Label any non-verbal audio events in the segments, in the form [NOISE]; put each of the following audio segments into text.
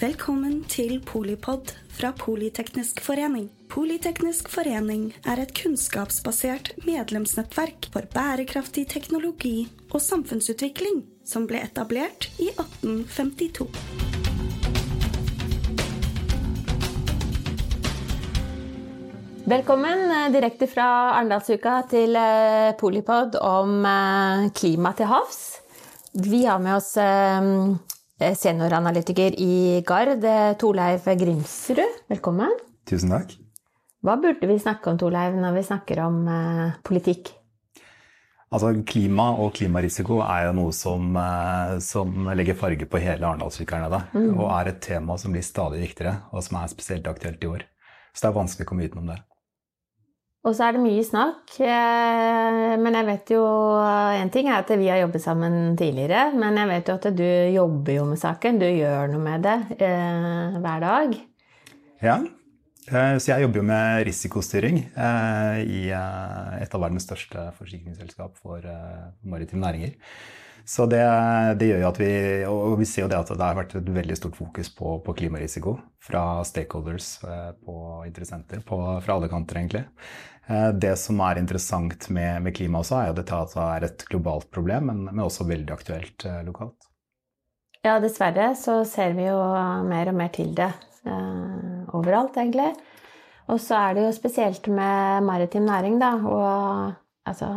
Velkommen til Polipod fra Politeknisk forening. Politeknisk forening er et kunnskapsbasert medlemsnettverk for bærekraftig teknologi og samfunnsutvikling som ble etablert i 1852. Velkommen eh, direkte fra Arendalsuka til eh, Polipod om eh, klima til havs. Vi har med oss senioranalytiker i Gard, Torleiv Grimsrud. Velkommen. Tusen takk. Hva burde vi snakke om, Torleiv, når vi snakker om politikk? Altså, Klima og klimarisiko er jo noe som, som legger farge på hele Arendalsuka. Mm. Og er et tema som blir stadig viktigere, og som er spesielt aktuelt i år. Så det er vanskelig å komme utenom det. Og så er det mye snakk. Eh, men jeg vet jo En ting er at vi har jobbet sammen tidligere, men jeg vet jo at du jobber jo med saken. Du gjør noe med det eh, hver dag. Ja. Eh, så jeg jobber jo med risikostyring eh, i eh, et av verdens største forsikringsselskap for eh, maritime næringer. Så det, det, gjør jo at vi Og vi ser jo det at det har vært et veldig stort fokus på, på klimarisiko fra stakeholders, på interessenter, på, fra alle kanter, egentlig. Eh, det som er interessant med, med klima også, er jo dette at det er et globalt problem, men, men også veldig aktuelt eh, lokalt. Ja, dessverre så ser vi jo mer og mer til det eh, overalt, egentlig. Og så er det jo spesielt med maritim næring, da. Og altså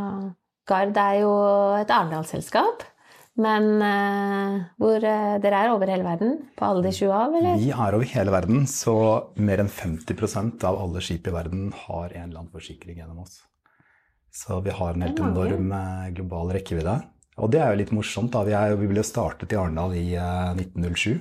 Gard er jo et Arendalsselskap. Men uh, hvor uh, dere er over hele verden? På alle de sju av, eller? Vi er over hele verden, så mer enn 50% av alle skip i verden har en eller annen forsikring gjennom oss. Så vi har en helt enorm uh, global rekkevidde. Og det er jo litt morsomt. da. Vi, er, vi ble startet i Arendal i 1907.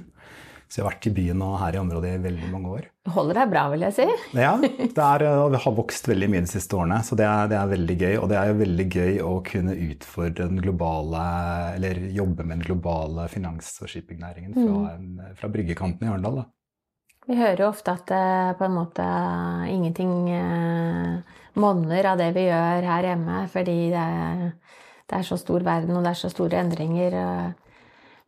Så jeg har vært i byen og her i området i veldig mange år. Holder deg bra, vil jeg si. [LAUGHS] Ja, det er, og vi har vokst veldig mye de siste årene, så det er, det er, veldig gøy. Og det er jo veldig gøy å kunne utfordre den globale, eller jobbe med den globale finans- og shippingnæringen fra, mm. fra bryggekanten i Arendal. Vi hører jo ofte at det på en måte ingenting eh, monner av det vi gjør her hjemme, fordi det er, det er så stor verden, og det er så store endringer.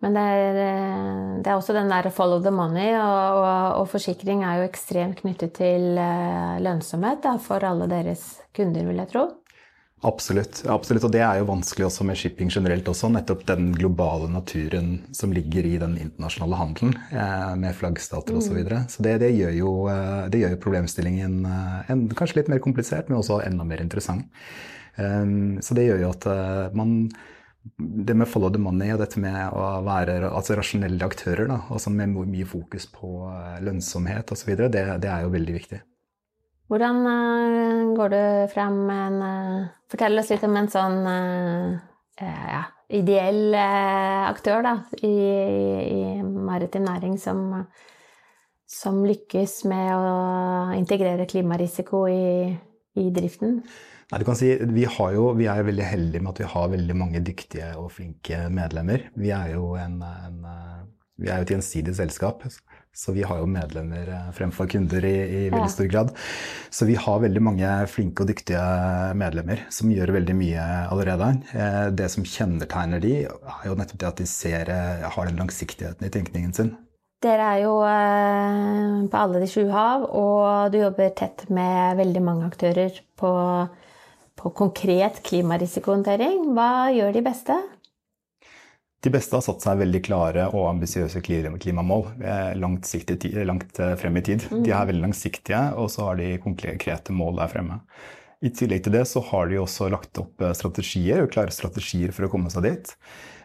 Men det er, eh, det er, også den der follow the money, og, og, og forsikring er jo ekstremt knyttet til eh, lønnsomhet da, for alle deres kunder, vil jeg tro. Absolutt. absolutt. Og det er jo vanskelig også med shipping generelt også. Nettopp den globale naturen som ligger i den internasjonale handelen eh, med flaggstater osv. Så, videre. så det, det, gjør jo, det, gjør jo, problemstillingen en, kanskje litt mer komplisert, men også enda mer interessant. Um, så det gjør jo at man det med follow the money og dette med å være altså rasjonelle aktører, da, altså med mye fokus på eh, lønnsomhet osv., det, det er jo veldig viktig. Hvordan uh, går du frem en uh, Fortell oss litt om en sånn ja, ideell aktør da, i, i maritim næring som, som, lykkes med å integrere klimarisiko i, i driften. Nei, du kan si, vi, jo, vi, er veldig heldige med at vi har veldig mange dyktige og flinke medlemmer. Vi er jo, en, en, vi er jo et gjensidig selskap, så vi har jo medlemmer eh, fremfor kunder i, i veldig stor grad. Så vi har veldig mange flinke og dyktige medlemmer som gjør veldig mye allerede. Eh, det som kjennetegner de, er jo nettopp det at de ser, eh, har den langsiktigheten i tenkningen sin. Dere er jo på alle de sju hav, og du jobber tett med veldig mange aktører på på konkret klimarisikohåndtering. Hva gjør de beste? De beste har satt seg veldig klare og ambisiøse klimamål langt, langt, eh, frem i tid. De er veldig langsiktige, og så har de konkrete mål der fremme. I tillegg til det så har de også lagt opp eh, strategier, og klare strategier for å komme seg dit.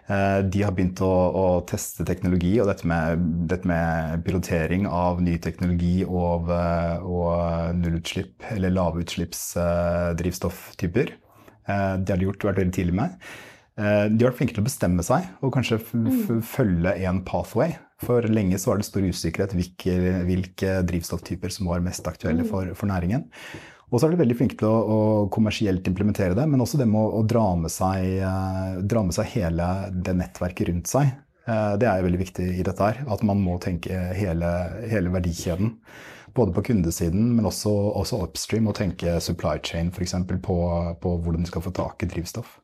Eh, de har begynt å, å teste teknologi, og dette med, dette med, pilotering av ny teknologi og, eh, og nullutslipp eller lavutslippsdrivstofftyper. Eh, det har de gjort, vært veldig tidlig med. De har vært flinke til å bestemme seg og kanskje mm. følge en pathway. For lenge så var det stor usikkerhet hvilke, hvilke drivstofftyper som var mest aktuelle mm. for, for næringen. Og så er de veldig flinke til å, å, kommersielt implementere det, men også det med å, å dra, med seg, eh, dra, med seg, hele det nettverket rundt seg. Eh, det er veldig viktig i dette her. At man må tenke hele, hele verdikjeden. Både på kundesiden, men også, også upstream, og tenke supply chain f.eks. På, på hvordan du skal få tak i drivstoff.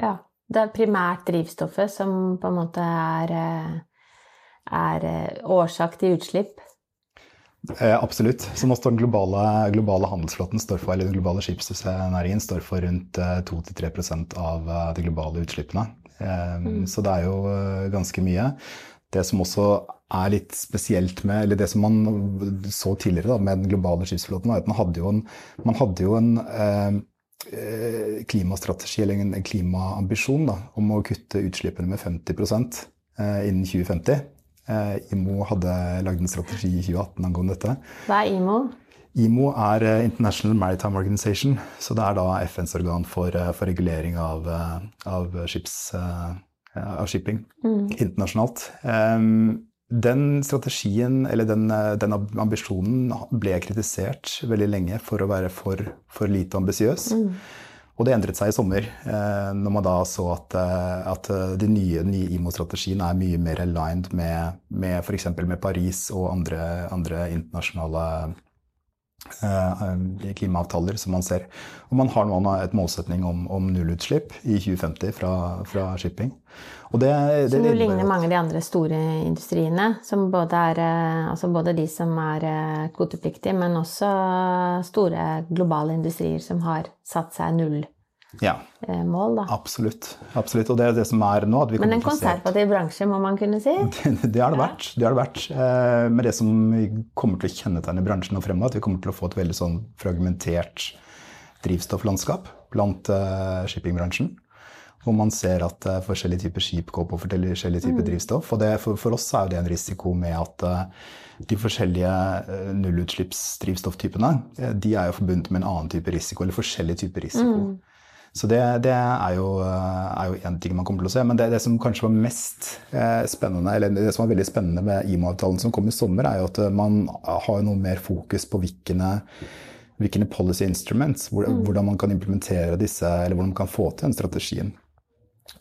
Ja. Det er primært drivstoffet som på en måte er, eh, er eh, årsak til utslipp? Eh, absolutt. Så nå står den globale, globale handelsflåten står for, eller den globale skipsnæringen står for rundt 2-3% av de globale utslippene. Mm. Så det er jo ganske mye. Det som også er litt spesielt med Eller det som man så tidligere da, med den globale skipsflåten, var at man hadde jo en, hadde jo en eh, klimastrategi, eller en klimaambisjon, da, om å kutte utslippene med 50 eh, innen 2050. Eh, IMO hadde lagd en strategi i 2018 angående dette. Hva er IMO? IMO er eh, International Maritime Organization. Så det er da FNs organ for, eh, for regulering av, av skips av shipping mm. internasjonalt. Den strategien, eller den, den, ambisjonen, ble kritisert veldig lenge for å være for, for lite ambisiøs. Mm. Og det endret seg i sommer, eh, når man da så at, eh, at de nye, nye IMO-strategien er mye mer aligned med, med f.eks. Paris og andre, andre internasjonale eh, klimaavtaler som man ser. Og man har nå et målsetning om, om nullutslipp i 2050 fra, fra shipping. Det, det, som jo ligner mange av de andre store industriene. Som både er eh, altså både de som er eh, kvotepliktige, men også store globale industrier som har satt seg null. Ja, eh, mål, da. Absolutt. absolutt. Og det er det som er nå Men en konservativ bransje, må man kunne si? [LAUGHS] Det, det har det vært. Det har det vært. Men det som kommer til å kjennetegne bransjen nå fremover, at vi kommer til å få et veldig sånn fragmentert drivstofflandskap blant shippingbransjen hvor man ser at forskjellige typer skip går på forskjellige typer mm. drivstoff. Og det, for, for, oss er jo det en risiko med at de forskjellige nullutslippsdrivstofftypene de er jo forbundet med en annen type risiko, eller forskjellige typer risiko. Mm. Så det, det, er jo én ting man kommer til å se. Men det, det som kanskje var mest spennende, eller det som var veldig spennende med IMO-avtalen som kom i sommer, er jo at man har noe mer fokus på hvilke hvilke policy instruments, mm. hvordan man kan implementere disse, eller hvordan man kan få til den strategien.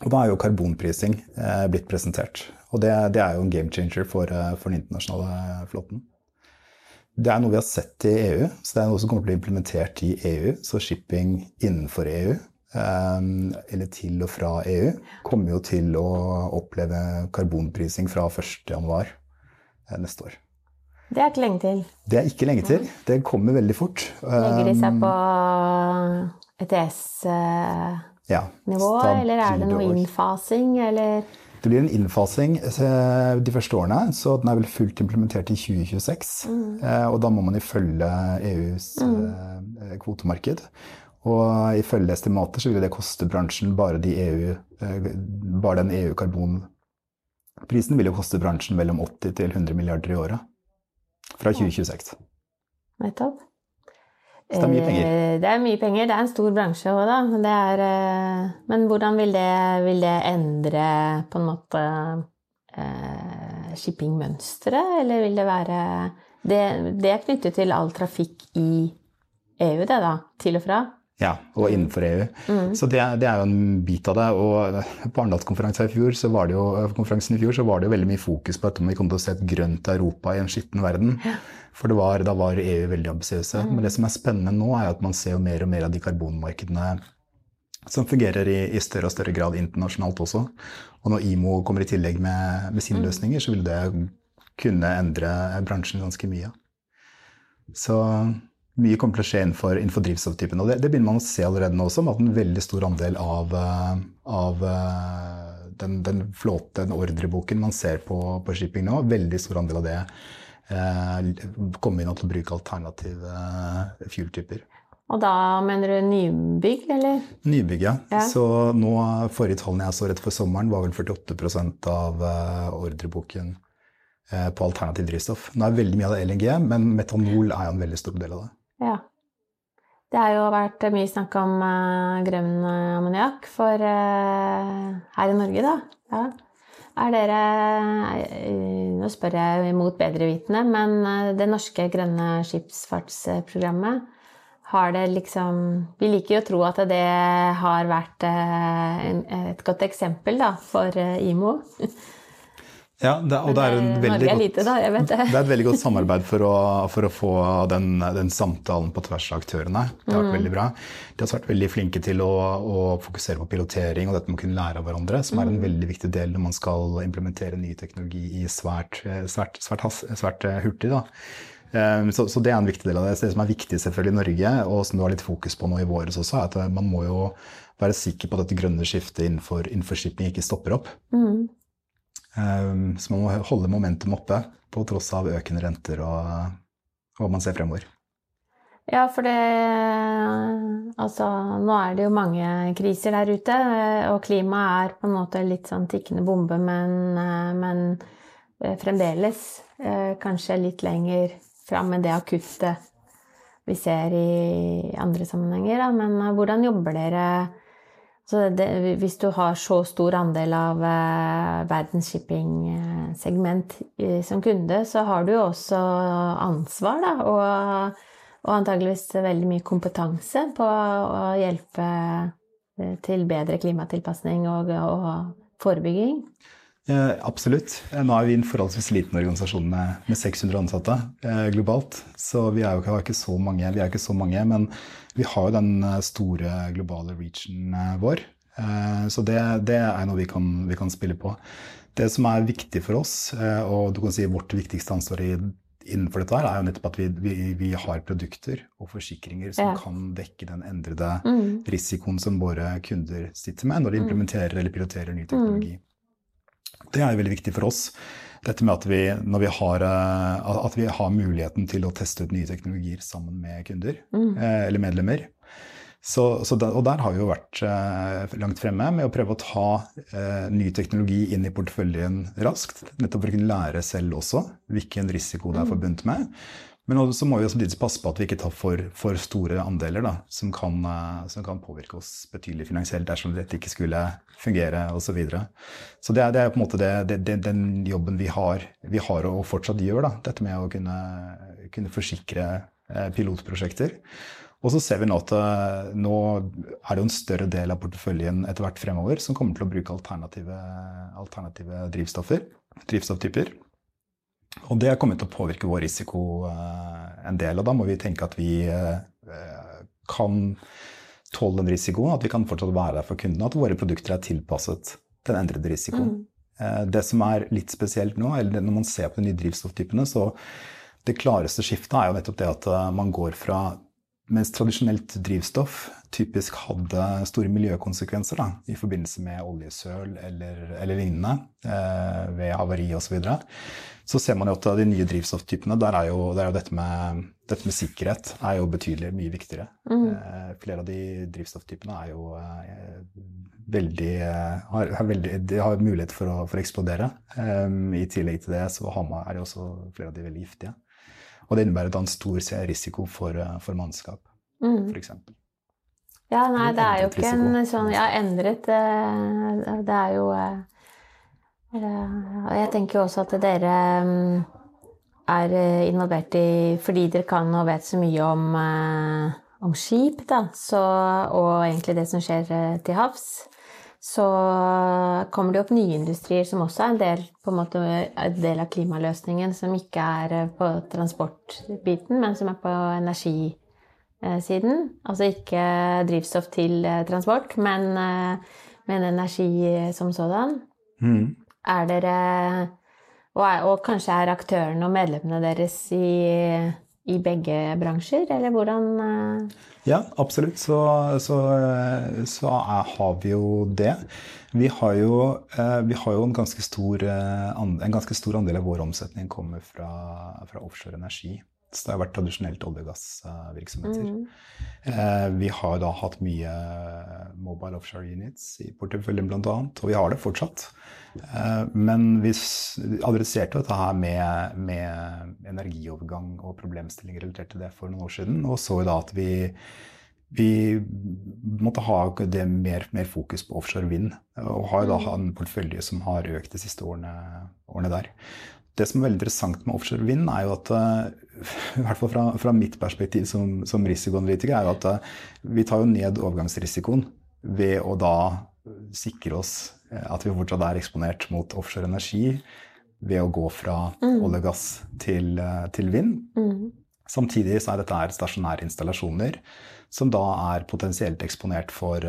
Og da er jo karbonprising eh, blitt presentert. Og det, det, er jo en game changer for, eh, for, den internasjonale flåten. Det er noe vi har sett i EU, så det er noe som kommer til å bli implementert i EU. Så shipping innenfor EU, eh, eller til og fra EU, kommer jo til å oppleve karbonprising fra 1.1. Eh, neste år. Det er ikke lenge til. Det er ikke lenge til. Det kommer veldig fort. Legger de seg på ETS-nivå, ja, eller er det noe innfasing, eller? Det blir en innfasing eh, de første årene, så den er vel fullt implementert i 2026. Mm. Eh, og da må man ifølge EUs mm. Eh, kvotemarked. Og ifølge estimater så vil det koste bransjen bare, de EU, bare den EU-karbonprisen vil jo koste bransjen mellom 80 til 100 milliarder i året fra 2026. Nettopp. Så det er mye penger? Eh, det er mye penger. Det er en stor bransje òg, da. Er, eh, men hvordan vil det, vil det, endre på en måte eh, shippingmønsteret, eller vil det være det, det, er knyttet til all trafikk i EU, det da? Til og fra? Ja, og innenfor EU. Mm. Så det, det, er jo en bit av det. Og på Arendalskonferansen i fjor så var det jo, konferansen i fjor så var det jo veldig mye fokus på at vi kom til å se et grønt Europa i en skitten verden. Ja. For var, da var EU veldig ambisiøse. Mm. Men det som er spennende nå, er at man ser jo mer og mer av de karbonmarkedene som fungerer i, i større og større grad internasjonalt også. Og når IMO kommer i tillegg med, med sine mm. løsninger, så vil det kunne endre bransjen ganske mye. Så mye kommer til å skje innenfor, innenfor drivstofftypen. Og det, det, begynner man å se allerede nå også, med at en veldig stor andel av, av den, den flåte, den ordreboken man ser på, på shipping nå, veldig stor andel av det Eh, komme inn til å bruke alternative eh, fuel-typer. Og da mener du nybygg, eller? Nybygg, ja. ja. Så nå, forrige tallene jeg så rett før sommeren, var vel 48 av eh, ordreboken uh, på alternativ drivstoff. Nå er veldig mye av det LNG, men metanol er jo en veldig stor del av det. Ja. Det har jo vært mye snakk om uh, grønn ammoniakk for her i Norge, da. Ja. Er dere eh, Nå spør jeg mot bedrevitende, men eh, det norske grønne skipsfartsprogrammet har det liksom Vi liker jo å tro at det har vært eh, et godt eksempel da, for IMO. [LAUGHS] Ja, det, og det er, eh, veldig godt, lite, da, det. [LAUGHS] det er et veldig godt samarbeid for å, for å få den, den, samtalen på tvers av aktørene. Det har vært Mm. veldig bra. De har også vært veldig flinke til å, å fokusere på pilotering og dette med å kunne lære av hverandre, som Mm. er en veldig viktig del når man skal implementere ny teknologi i svært, svært, svært, svært eh, hurtig. Da. Eh, Så, så det er en viktig del av det. Det som er viktig selvfølgelig i Norge, og som du har litt fokus på nå i våres også, er at man må jo være sikker på at dette grønne skiftet innenfor, innenfor shipping ikke stopper opp. Mm. Um, Så man må holde momentum oppe på tross av økende renter og hva man ser fremover. Ja, for det Altså, nå er det jo mange kriser der ute, og klimaet er på en måte litt sånn tikkende bombe, men, men eh, fremdeles eh, kanskje litt lenger fram enn det akutte vi ser i andre sammenhenger. Da. Men eh, hvordan jobber dere det, Hvis du har så stor andel av eh, verdens shipping-segment eh, som kunde, så har du jo også ansvar, da, og, og antageligvis veldig mye kompetanse på å hjelpe eh, til bedre klimatilpasning og, og forebygging. Eh, absolutt. Eh, Nå er vi en forholdsvis liten organisasjon med, med 600 ansatte eh, globalt. Så vi er jo ikke, ikke så mange, vi er ikke så mange, men vi har jo den eh, store globale reachen eh, vår. Eh, så det, det er noe vi kan, vi kan spille på. Det som er viktig for oss, og du kan si vårt viktigste ansvar i, innenfor dette, her, er jo nettopp at vi, vi, vi har produkter og forsikringer som Ja. kan dekke den endrede Mm. risikoen som våre kunder sitter med når de implementerer eller piloterer ny teknologi. Det er jo veldig viktig for oss. Dette med at vi, når vi har, eh, at vi har muligheten til å teste ut nye teknologier sammen med kunder Mm. eh, eller medlemmer. Så, så der, og der har vi jo vært eh, langt fremme med å prøve å ta eh, ny teknologi inn i porteføljen raskt. Nettopp for å kunne lære selv også hvilken risiko det er forbundet med. Men så må vi samtidig passe på at vi ikke tar for, for store andeler da, som, kan, eh, som kan påvirke oss betydelig finansielt dersom dette ikke skulle fungere osv. Så, videre. så det er, det er på en måte det, det, den jobben vi har, vi har og fortsatt gjør. Da, dette med å kunne, kunne forsikre eh, pilotprosjekter. Og så ser vi nå at eh, nå er det jo en større del av porteføljen etter hvert fremover som kommer til å bruke alternative, alternative drivstoffer, drivstofftyper. Og det kommer til å påvirke vår risiko eh, en del, og da må vi tenke at vi eh, kan tåle den risikoen, at vi kan fortsatt være der for kundene, at våre produkter er tilpasset den endrede risikoen. Mm. Eh, Det som er litt spesielt nå, eller når man ser på de nye drivstofftypene, så det klareste skiftet er jo nettopp det at man går fra mens tradisjonelt drivstoff typisk hadde store miljøkonsekvenser da, i forbindelse med oljesøl eller, eller lignende eh, ved havari osv., så, videre, så ser man jo at de nye drivstofftypene, der er jo, der er jo dette, med, dette med sikkerhet er jo betydelig mye viktigere. Eh, flere av de drivstofftypene er jo eh, veldig, eh, har, har veldig De har mulighet for å, for å eksplodere. Eh, I tillegg til det så er det også flere av de veldig giftige. Og det innebærer da en stor risiko for, eh, for mannskap, Mm. f.eks. Ja, nei, det er jo ikke en sånn Ja, endret eh, Det er jo eh, Og jeg tenker jo også at dere mm, er involvert i Fordi dere kan og vet så mye om, om skip, da, så, og egentlig det som skjer til havs, så kommer det opp nye industrier som også er en del, på en måte, en del av klimaløsningen, som ikke er eh, på transportbiten, men som er på energi eh. Altså ikke drivstoff til eh, transport, men, eh, men energi som sådan. Mm. Er dere og, er, og kanskje er aktørene og medlemmene deres i, i begge bransjer, eller hvordan eh, Ja, absolutt. Så, så, så er, har vi jo det. Vi har jo, eh, vi har jo en, ganske stor, eh, en ganske stor andel av vår omsetning kommer fra, fra offshore energi. Så det har vært tradisjonelt olje- og gassvirksomheter. Eh, Vi har da hatt mye mobile offshore units i porteføljen bl.a., og vi har det fortsatt. Eh, Men vi adresserte dette her med, med energiovergang og problemstillinger relatert til det for noen år siden, og så da at vi vi måtte ha det mer, mer fokus på offshore vind, og har da en portefølje som har økt de siste årene, årene der. Det som er veldig interessant med offshore vind, er jo at eh, [LAUGHS] i hvert fall fra, fra mitt perspektiv som, som risikoanalytiker, er jo at eh, vi tar jo ned overgangsrisikoen ved å da sikre oss eh, at vi fortsatt er eksponert mot offshore energi ved å gå fra olje og gass til, til vind. Mm. Samtidig så er dette her stasjonære installasjoner som da er potensielt eksponert for,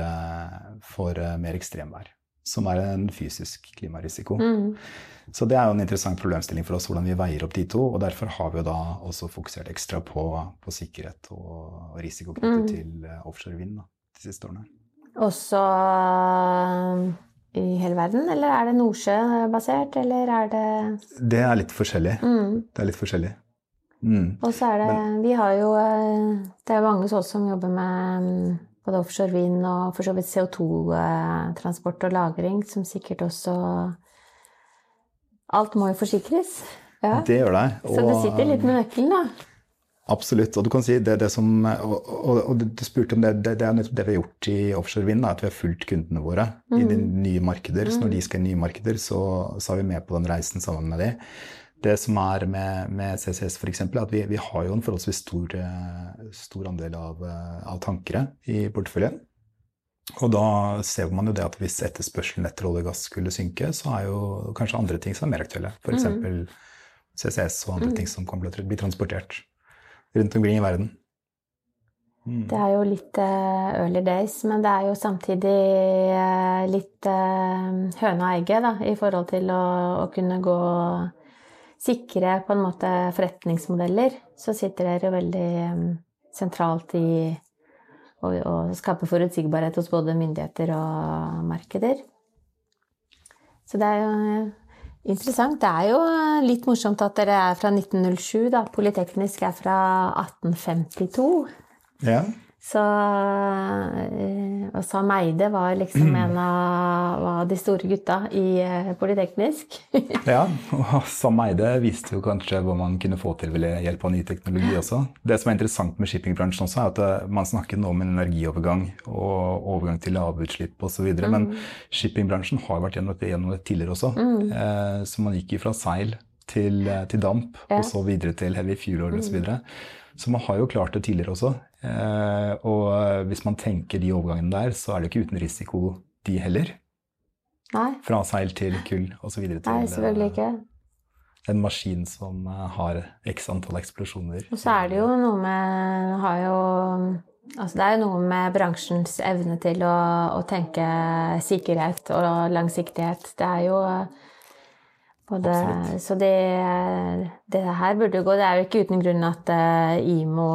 for mer ekstremvær. Som er en fysisk klimarisiko. Mm. Så det er jo en interessant problemstilling for oss hvordan vi veier opp de to. Og derfor har vi jo da også fokusert ekstra på, på sikkerhet og, risiko knyttet Mm. til eh, offshore vind da, de siste årene. Også øh, i hele verden, eller er det Nordsjø-basert, eller er det Det er litt forskjellig. mm. Det er litt forskjellig. Mm. Og så er det Vi har jo øh, Det er mange hos oss som jobber med mm, både offshore vind og for så vidt CO2-transport og -lagring, som sikkert også Alt må jo forsikres. Ja. Det gjør det. Så du sitter litt med nøkkelen, da. Absolutt. Og du kan si det, det som Og, og, og du spurte om det, det, det er nettopp det vi har gjort i offshore vind, da, at vi har fulgt kundene våre i de nye markeder. Så når de skal i nye markeder, så, så er vi med på den reisen sammen med de. Det som er med, med CCS f.eks., er at vi, vi har jo en forholdsvis stor, eh, stor andel av, eh, av tankere i porteføljen. Og da ser man jo det at hvis etterspørselen etter olje og gass skulle synke, så er jo kanskje andre ting som er mer aktuelle. F.eks. CCS og andre ting som kan bli bli transportert rundt omkring i verden. Mm. Det er jo litt eh, early days, men det er jo samtidig litt høne og egget, da, i forhold til å, å kunne gå sikre på en måte forretningsmodeller. Så sitter dere veldig eh, sentralt i å, å skape forutsigbarhet hos både myndigheter og markeder. Så det er jo eh, interessant. Det er jo litt morsomt at dere er fra 1907, da. Politeknisk er fra 1852. Ja. Så eh, Og Sam Eide var liksom en [CLEARS THROAT] av, var de store gutta i Politeknisk. [LAUGHS] Ja. Og Sam Eide viste jo kanskje hva man kunne få til ved hjelp av ny teknologi også. Det som er interessant med shippingbransjen også, er at eh, man snakker nå om en energiovergang og overgang til lavutslipp osv. Mm. Men shippingbransjen har vært gjennom det, gjennom det tidligere også. Mm. så man gikk fra seil til, eh, til damp, Ja. og så videre til heavy fuel oil osv. Så, videre. så man har jo klart det tidligere også. Eh, og eh, hvis man tenker de overgangene der, så er det ikke uten risiko de heller. Nei, Fra seil til kull osv. nei, selvfølgelig eh, ikke. en maskin som har x antall eksplosjoner. Og så er det jo noe med har jo, altså Det er jo noe med bransjens evne til å, å tenke sikkerhet og langsiktighet. Det er jo både, Absolutt. Så det, det her burde jo gå. Det er jo ikke uten grunn at IMO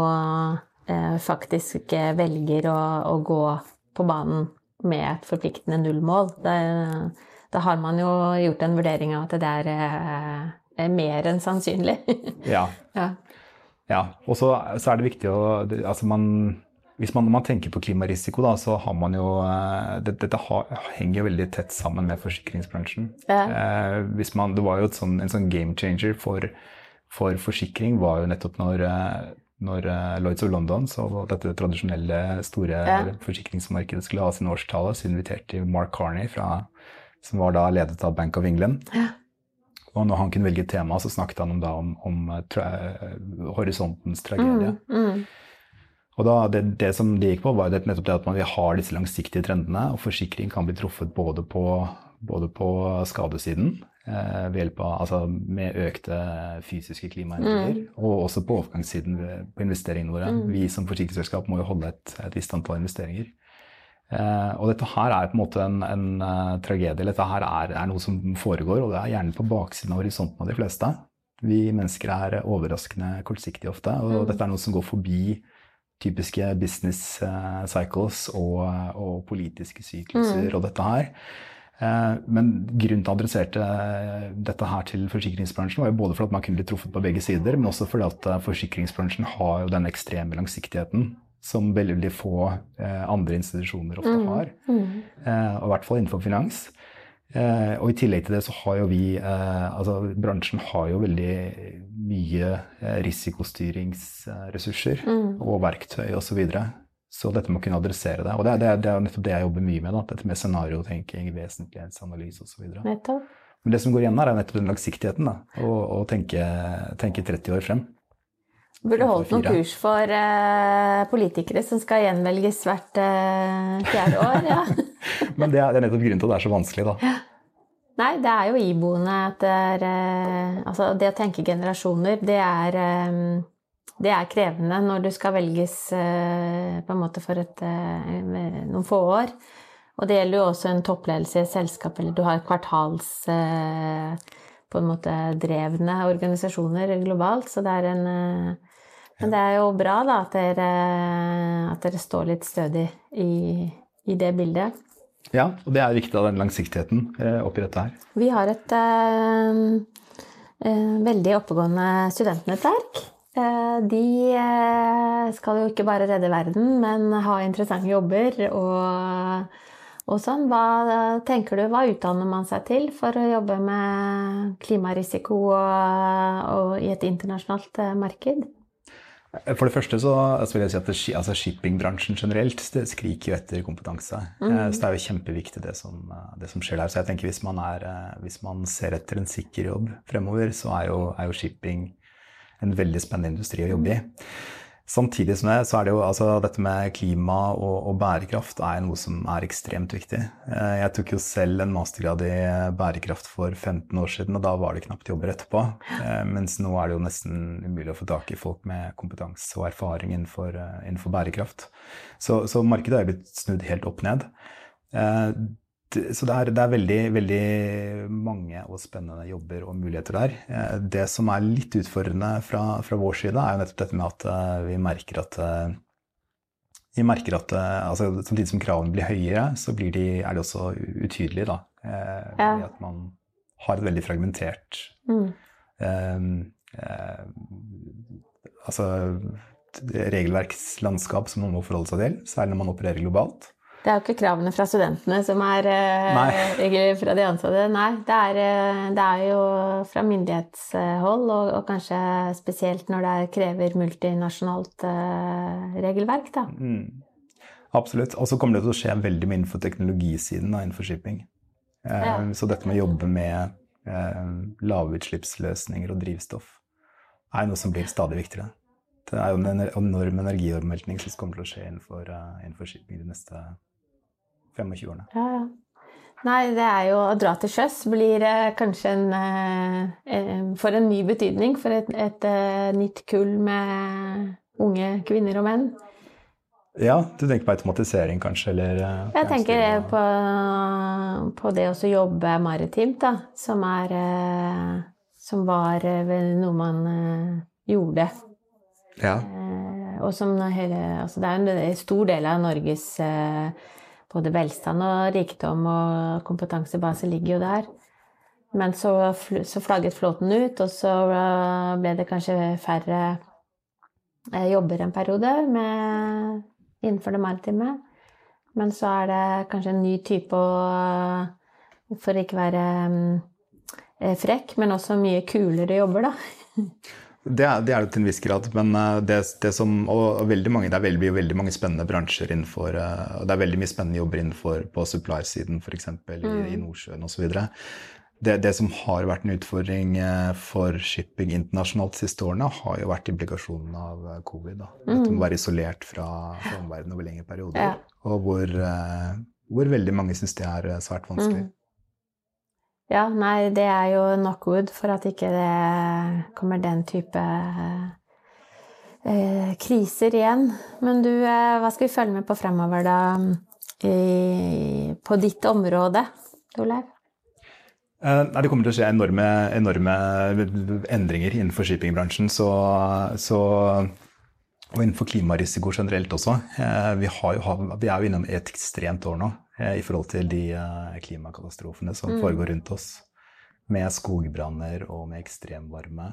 faktisk eh, velger å, å gå på banen med et forpliktende nullmål. Da har man jo gjort en vurdering av at det er, eh, er mer enn sannsynlig. [LAUGHS] Ja. ja. ja. Og så, så er det viktig å altså man, Hvis man, man tenker på klimarisiko, da, så har man jo eh, det, Dette henger jo veldig tett sammen med forsikringsbransjen. Ja. Eh, hvis man, det var jo et sånn, en sånn game changer for, for forsikring var jo nettopp når, eh, når eh, Lloyds of London, så dette tradisjonelle store Ja. forsikringsmarkedet, skulle ha sin årstale, så inviterte de Mark Carney, fra, som var da ledet av Bank of England. Og når han kunne velge tema, så snakket han om, da, om, om eh, tra horisontens tragedie. Mm. Og da, det, det som det gikk på, var det- nettopp det at man vi har disse langsiktige trendene, og forsikring kan bli truffet både på, både på skadesiden, ved hjelp av, altså med økte fysiske klimaendringer, og også på overgangssiden på investeringene våre. Vi som forsikringsselskap må jo holde et, et visst antall investeringer. Eh, og dette her er på en måte en, en uh, tragedie. Dette her er, er noe som foregår, og det er gjerne på baksiden av horisonten av de fleste. Vi mennesker er overraskende kortsiktige ofte, og dette er noe som går forbi typiske business eh, cycles og, og politiske sykluser og dette her. Eh, Men grunnen til at jeg adresserte eh, dette her til forsikringsbransjen, var jo både for at man kunne bli truffet på begge sider, men også fordi at eh, forsikringsbransjen har jo den ekstreme langsiktigheten som veldig få andre institusjoner ofte har. Eh, og i hvert fall innenfor finans. Eh, og i tillegg til det så har jo vi eh, Altså bransjen har jo veldig mye risikostyringsressurser risikostyringsressurser og verktøy osv. Så, videre. Så dette må kunne adressere det. Og det, det, det er nettopp det jeg jobber mye med. Da. Dette med scenariotenking, vesentlighetsanalyse osv. Men det som går igjen her, er nettopp den langsiktigheten. Da. Og, og tenke, tenke 30 år frem. Burde holdt noen kurs for uh, politikere som skal gjenvelges hvert uh, fjerde år. Ja. [LAUGHS] Men det er, det er nettopp grunnen til at det er så vanskelig, da. Nei, det er jo iboende at det er uh, Altså, det å tenke generasjoner, det er eh, det er krevende når du skal velges eh, på en måte for et, noen få år. Og det gjelder jo også en toppledelse i et selskap, eller du har kvartals på en måte drevne organisasjoner globalt, så det er en Men det er jo bra, da, at dere, at dere står litt stødig i, i det bildet. Ja, og det er viktig av den langsiktigheten eh, oppi dette her. Vi har et eh, eh, veldig oppegående studentnettverk. Eh, de eh, skal jo ikke bare redde verden, men ha interessante jobber og, og sånn. Hva tenker du, hva utdanner man seg til for å jobbe med klimarisiko og, og i et internasjonalt eh, marked? For det første så, så, vil jeg si at det, altså shippingbransjen generelt det skriker jo etter kompetanse. Mm. Så det er jo kjempeviktig det som, det som, skjer der. Så jeg tenker hvis man, er, hvis man ser etter en sikker jobb fremover, så er jo, er jo shipping en veldig spennende industri å jobbe i. Samtidig som det, så er det jo altså dette med klima og, og, bærekraft er noe som er ekstremt viktig. Eh, jeg tok jo selv en mastergrad i bærekraft for 15 år siden, og da var det knapt jobber etterpå. Eh, mens nå er det jo nesten umulig å få tak i folk med kompetanse og erfaring innenfor, eh, innenfor bærekraft. Så, så markedet er blitt snudd helt opp ned så det er, det er, veldig, veldig mange og spennende jobber og muligheter der. Eh, det som er litt utfordrende fra, fra vår side, er jo nettopp dette med at eh, vi merker at eh, vi merker at altså, Samtidig som kravene blir høyere, så blir de, er de også utydelige. Da, ja. At man har et veldig fragmentert mm. eh, eh, altså, regelverkslandskap som man må forholde seg til, særlig når man opererer globalt. Det er jo ikke kravene fra studentene som er Nei. [LAUGHS] fra de ansatte. Nei, det er, eh, det er jo fra myndighetshold, og, og, kanskje spesielt når det krever multinasjonalt uh, regelverk, da. Mm. Absolutt. Og så kommer det til å skje veldig mye innenfor teknologisiden da, innenfor shipping. Eh, ja. Så dette med å jobbe med eh, lavutslippsløsninger og drivstoff er noe som blir stadig viktigere. Det er jo en enorm energiomveltning som kommer til å skje innenfor, uh, innenfor shipping de neste 25 årene. Ja, ja. Nei, det er jo å dra til sjøs blir eh, kanskje en, eh, For en ny betydning for et, et, et, nytt kull med unge kvinner og menn. Ja, du tenker på automatisering kanskje, eller eh, Jeg tenker på, på, det å jobbe maritimt, da. Som er eh, Som var noe man gjorde. Ja. og som hele Altså det er en stor del av Norges både velstand og rikdom og kompetansebase ligger jo der. Men så, så flagget flåten ut, og så eh, ble det kanskje færre eh, jobber en periode med, innenfor det maritime. Men så er det kanskje en ny type å For å ikke være eh, frekk, men også mye kulere jobber, da. [LAUGHS] Det er, det er, det til en viss grad. Men eh, det, det som, og veldig mange, det er veldig, veldig mange spennende bransjer innenfor eh, og Det er veldig mye spennende jobber innenfor på supply-siden, f.eks. Mm. i, i Nordsjøen osv. Det, det som har vært en utfordring eh, for shipping internasjonalt de siste årene, har jo vært implikasjonen av covid. Da. Mm. Dette med å være isolert fra, fra omverdenen over lengre perioder. Ja. Og hvor, hvor, veldig mange syns det er svært vanskelig. Mm. Ja, nei, det er jo knockwood for at ikke det kommer den type eh, kriser igjen. Men du, eh, hva skal vi følge med på fremover, da? I, på ditt område, Olaug? Nei, det kommer til å skje enorme, enorme endringer innenfor shippingbransjen. Så, så, og innenfor klimarisiko generelt også. Eh, vi, jo, vi er jo innom et ekstremt år nå. Eh, i forhold til de eh, klimakatastrofene som mm. foregår rundt oss. Med skogbranner og med ekstremvarme.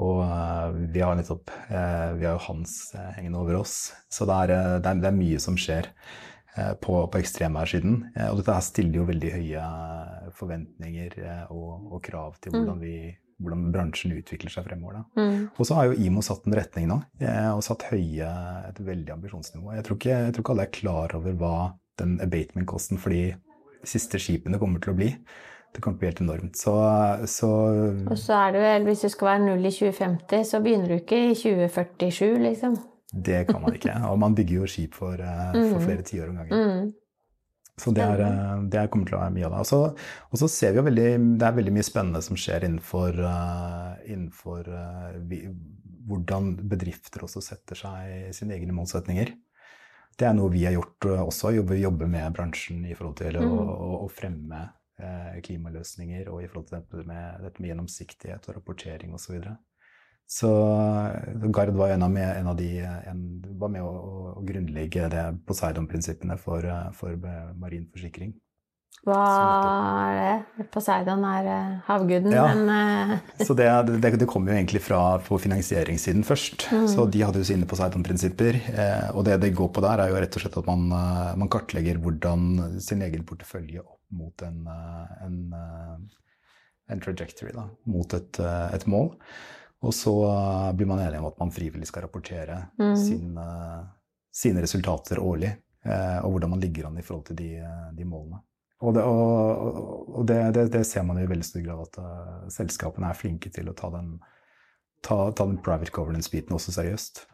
Og uh, vi har nettopp Vi har jo Hans hengende over oss. Så det er, det er, det er mye som skjer på, på ekstremværsiden. og dette her stiller jo veldig høye forventninger og, og, krav til hvordan, mm. vi, hvordan, bransjen utvikler seg fremover. Mm. Og så har jo IMO satt en retning nå, og satt høye, et veldig ambisjonsnivå. Jeg tror, ikke, jeg tror ikke alle er klar over hva den abatement-kosten for de siste skipene kommer til å bli. Det kommer til å bli helt enormt. Så, så Og så er det vel, hvis du skal være null i 2050, så begynner du ikke i 2047, liksom. Det kan man ikke. Og man bygger jo skip for, uh, for mm. flere tiår om gangen. Mm. Så det, er, eh, det kommer til å være mye av det. Og så, og så ser vi jo veldig Det er veldig mye spennende som skjer innenfor, uh, innenfor uh, vi, hvordan bedrifter også setter seg sine egne målsetninger. Det er noe vi har gjort også. jobber, jobber med bransjen i forhold til mm. å, å, fremme uh, klimaløsninger og i forhold til dette med, dette med gjennomsiktighet og rapportering osv. Så, videre. så Gard var en av, med, en av de en, var med å, å grunnlegge det Poseidon-prinsippene for, for marin forsikring. Hva er det? Poseidon er eh, havguden, ja. men uh... [LAUGHS] Så det, det, det kommer jo egentlig fra på finansieringssiden først. Mm. Så de hadde jo sine Poseidon-prinsipper. Eh, og det det går på der, er jo rett og slett at man, man kartlegger hvordan sin egen portefølje opp mot en, en, en trajectory, da, mot et, et, mål. Og så blir man enige om at man frivillig skal rapportere mm. sin, sine resultater årlig. Og hvordan man ligger an i forhold til de, de målene. Og, det, og, og det, det, det, ser man i veldig stor grad at uh, selskapene er flinke til å ta den, ta, ta den private governance-biten også seriøst.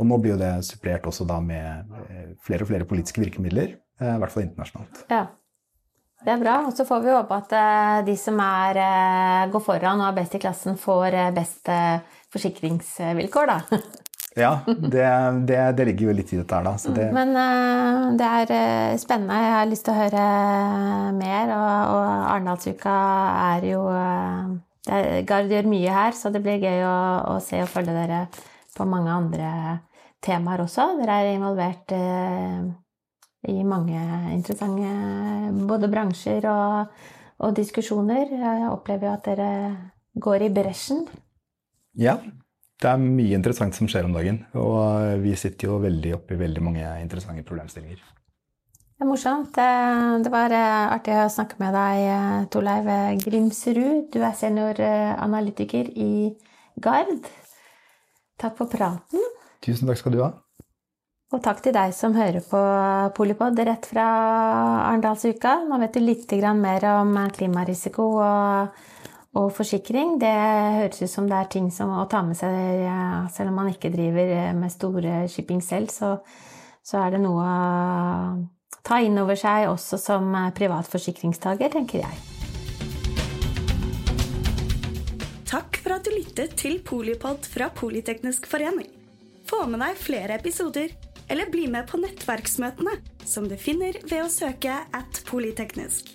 Og nå blir jo det supplert også da med eh, flere og flere politiske virkemidler, uh, i hvert fall internasjonalt. Ja. Det er bra. Og så får vi håpe at de som er, går foran og er best i klassen, får best forsikringsvilkår, da. [LAUGHS] Ja, det, det, det, ligger jo litt i dette her, da. Det... Men uh, det er uh, spennende. Jeg har lyst til å høre mer. Og, og Arendalsuka er jo uh, Gard gjør mye her, så det blir gøy å, å, se og følge dere på mange andre temaer også. Dere er involvert i mange interessante både bransjer og, og diskusjoner. Jeg opplever jo at dere går i bresjen. Ja, det er mye interessant som skjer om dagen. Og vi sitter jo veldig oppi veldig mange interessante problemstillinger. Det er morsomt. Det var eh, artig å snakke med deg, eh, Torleiv Grimsrud. Du er senioranalytiker i Gard. Takk for praten. Tusen takk skal du ha. Og takk til deg som hører på Polipod rett fra Arendalsuka. Nå vet du litt mer om klimarisiko og og forsikring, det høres ut som det er ting som å ta med seg Selv om man ikke driver med store shipping selv, så, så er det noe å ta inn over seg også som privat forsikringstaker, tenker jeg. Takk for at du lyttet til Polipod fra Politeknisk forening. Få med deg flere episoder, eller bli med på nettverksmøtene, som du finner ved å søke at polyteknisk,